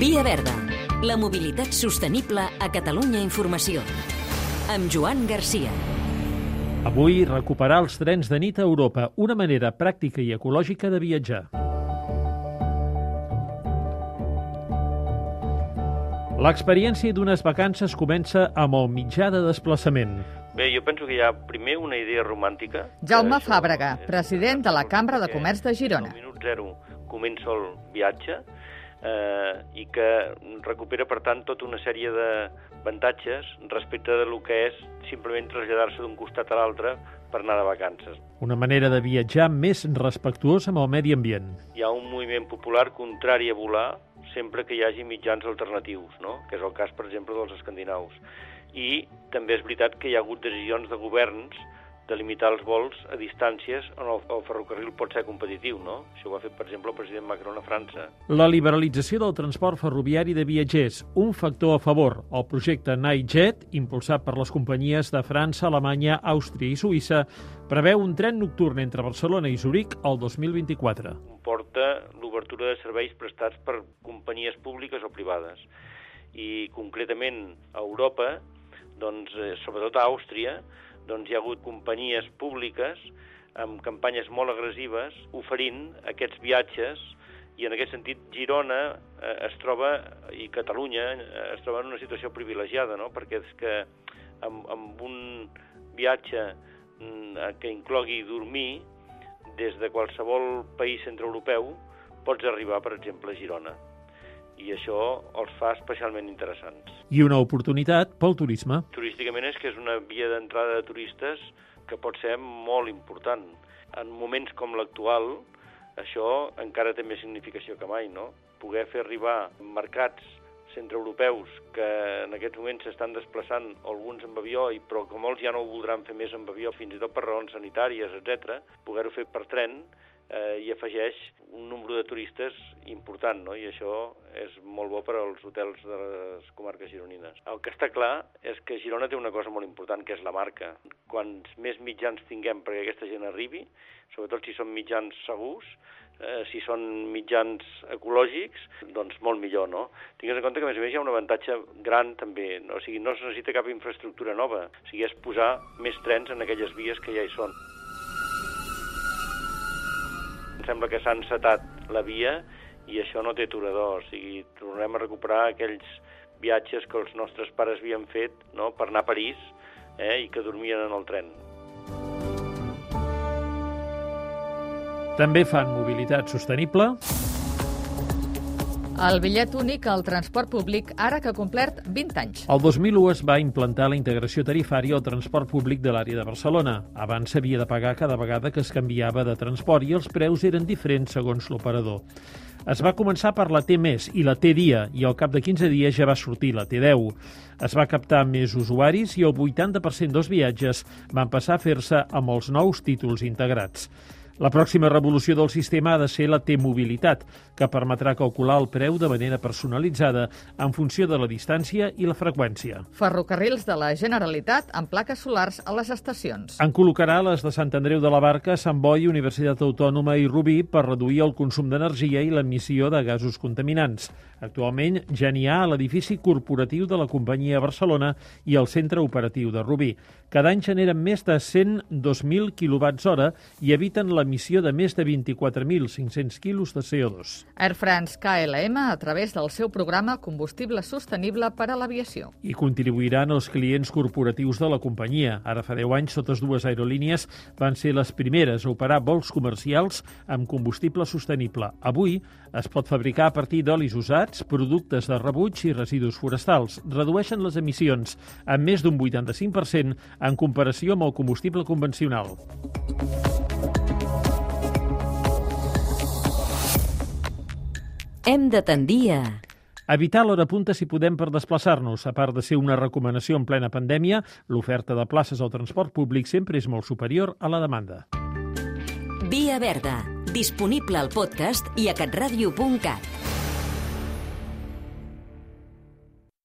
Via Verda. La mobilitat sostenible a Catalunya Informació. Amb Joan Garcia. Avui, recuperar els trens de nit a Europa, una manera pràctica i ecològica de viatjar. L'experiència d'unes vacances comença amb el mitjà de desplaçament. Bé, jo penso que hi ha primer una idea romàntica. Jaume això Fàbrega, president de la Cambra de Comerç de Girona. Al minut zero comença el viatge eh, i que recupera, per tant, tota una sèrie d'avantatges respecte de lo que és simplement traslladar-se d'un costat a l'altre per anar de vacances. Una manera de viatjar més respectuosa amb el medi ambient. Hi ha un moviment popular contrari a volar sempre que hi hagi mitjans alternatius, no? que és el cas, per exemple, dels escandinaus. I també és veritat que hi ha hagut decisions de governs de limitar els vols a distàncies on el, el ferrocarril pot ser competitiu, no? Això ho ha fet, per exemple, el president Macron a França. La liberalització del transport ferroviari de viatgers, un factor a favor. El projecte Nightjet, impulsat per les companyies de França, Alemanya, Àustria i Suïssa, preveu un tren nocturn entre Barcelona i Zuric el 2024. Comporta l'obertura de serveis prestats per companyies públiques o privades. I concretament a Europa, doncs, eh, sobretot a Àustria, doncs hi ha hagut companyies públiques amb campanyes molt agressives oferint aquests viatges i en aquest sentit Girona eh, es troba, i Catalunya eh, es troba en una situació privilegiada, no? perquè és que amb, amb un viatge mm, que inclogui dormir des de qualsevol país centroeuropeu pots arribar, per exemple, a Girona. I això els fa especialment interessants. I una oportunitat pel turisme. Turísticament és que és una via d'entrada de turistes que pot ser molt important. En moments com l'actual, això encara té més significació que mai, no? Poder fer arribar mercats centroeuropeus que en aquests moments s'estan desplaçant alguns amb avió, i però que molts ja no ho voldran fer més amb avió, fins i tot per raons sanitàries, etc. poder-ho fer per tren eh, i afegeix un número de turistes important, no? i això és molt bo per als hotels de les comarques gironines. El que està clar és que Girona té una cosa molt important, que és la marca. Quants més mitjans tinguem perquè aquesta gent arribi, sobretot si són mitjans segurs, eh, si són mitjans ecològics, doncs molt millor, no? Tingues en compte que, a més a més, hi ha un avantatge gran també, no? o sigui, no es necessita cap infraestructura nova, o sigui, és posar més trens en aquelles vies que ja hi són. Em sembla que s'ha encetat la via i això no té aturador, o sigui, tornarem a recuperar aquells viatges que els nostres pares havien fet no? per anar a París eh? i que dormien en el tren. També fan mobilitat sostenible, El bitllet únic al transport públic ara que ha complert 20 anys. El 2001 es va implantar la integració tarifària al transport públic de l'àrea de Barcelona. Abans s'havia de pagar cada vegada que es canviava de transport i els preus eren diferents segons l'operador. Es va començar per la T més i la T dia i al cap de 15 dies ja va sortir la T10. Es va captar més usuaris i el 80% dels viatges van passar a fer-se amb els nous títols integrats. La pròxima revolució del sistema ha de ser la T-mobilitat, que permetrà calcular el preu de manera personalitzada en funció de la distància i la freqüència. Ferrocarrils de la Generalitat amb plaques solars a les estacions. En col·locarà les de Sant Andreu de la Barca, Sant Boi, Universitat Autònoma i Rubí per reduir el consum d'energia i l'emissió de gasos contaminants. Actualment ja n'hi ha a l'edifici corporatiu de la companyia Barcelona i al centre operatiu de Rubí. Cada any generen més de 102.000 kWh i eviten l'emissió de més de 24.500 quilos de CO2. Air France KLM a través del seu programa Combustible Sostenible per a l'Aviació. I contribuiran els clients corporatius de la companyia. Ara fa 10 anys, totes dues aerolínies van ser les primeres a operar vols comercials amb combustible sostenible. Avui es pot fabricar a partir d'olis usats, productes de rebuig i residus forestals. Redueixen les emissions en més d'un 85% en comparació amb el combustible convencional. Hem de tendir a... Evitar l'hora punta si podem per desplaçar-nos. A part de ser una recomanació en plena pandèmia, l'oferta de places al transport públic sempre és molt superior a la demanda. Via Verda. Disponible al podcast i a catradio.cat.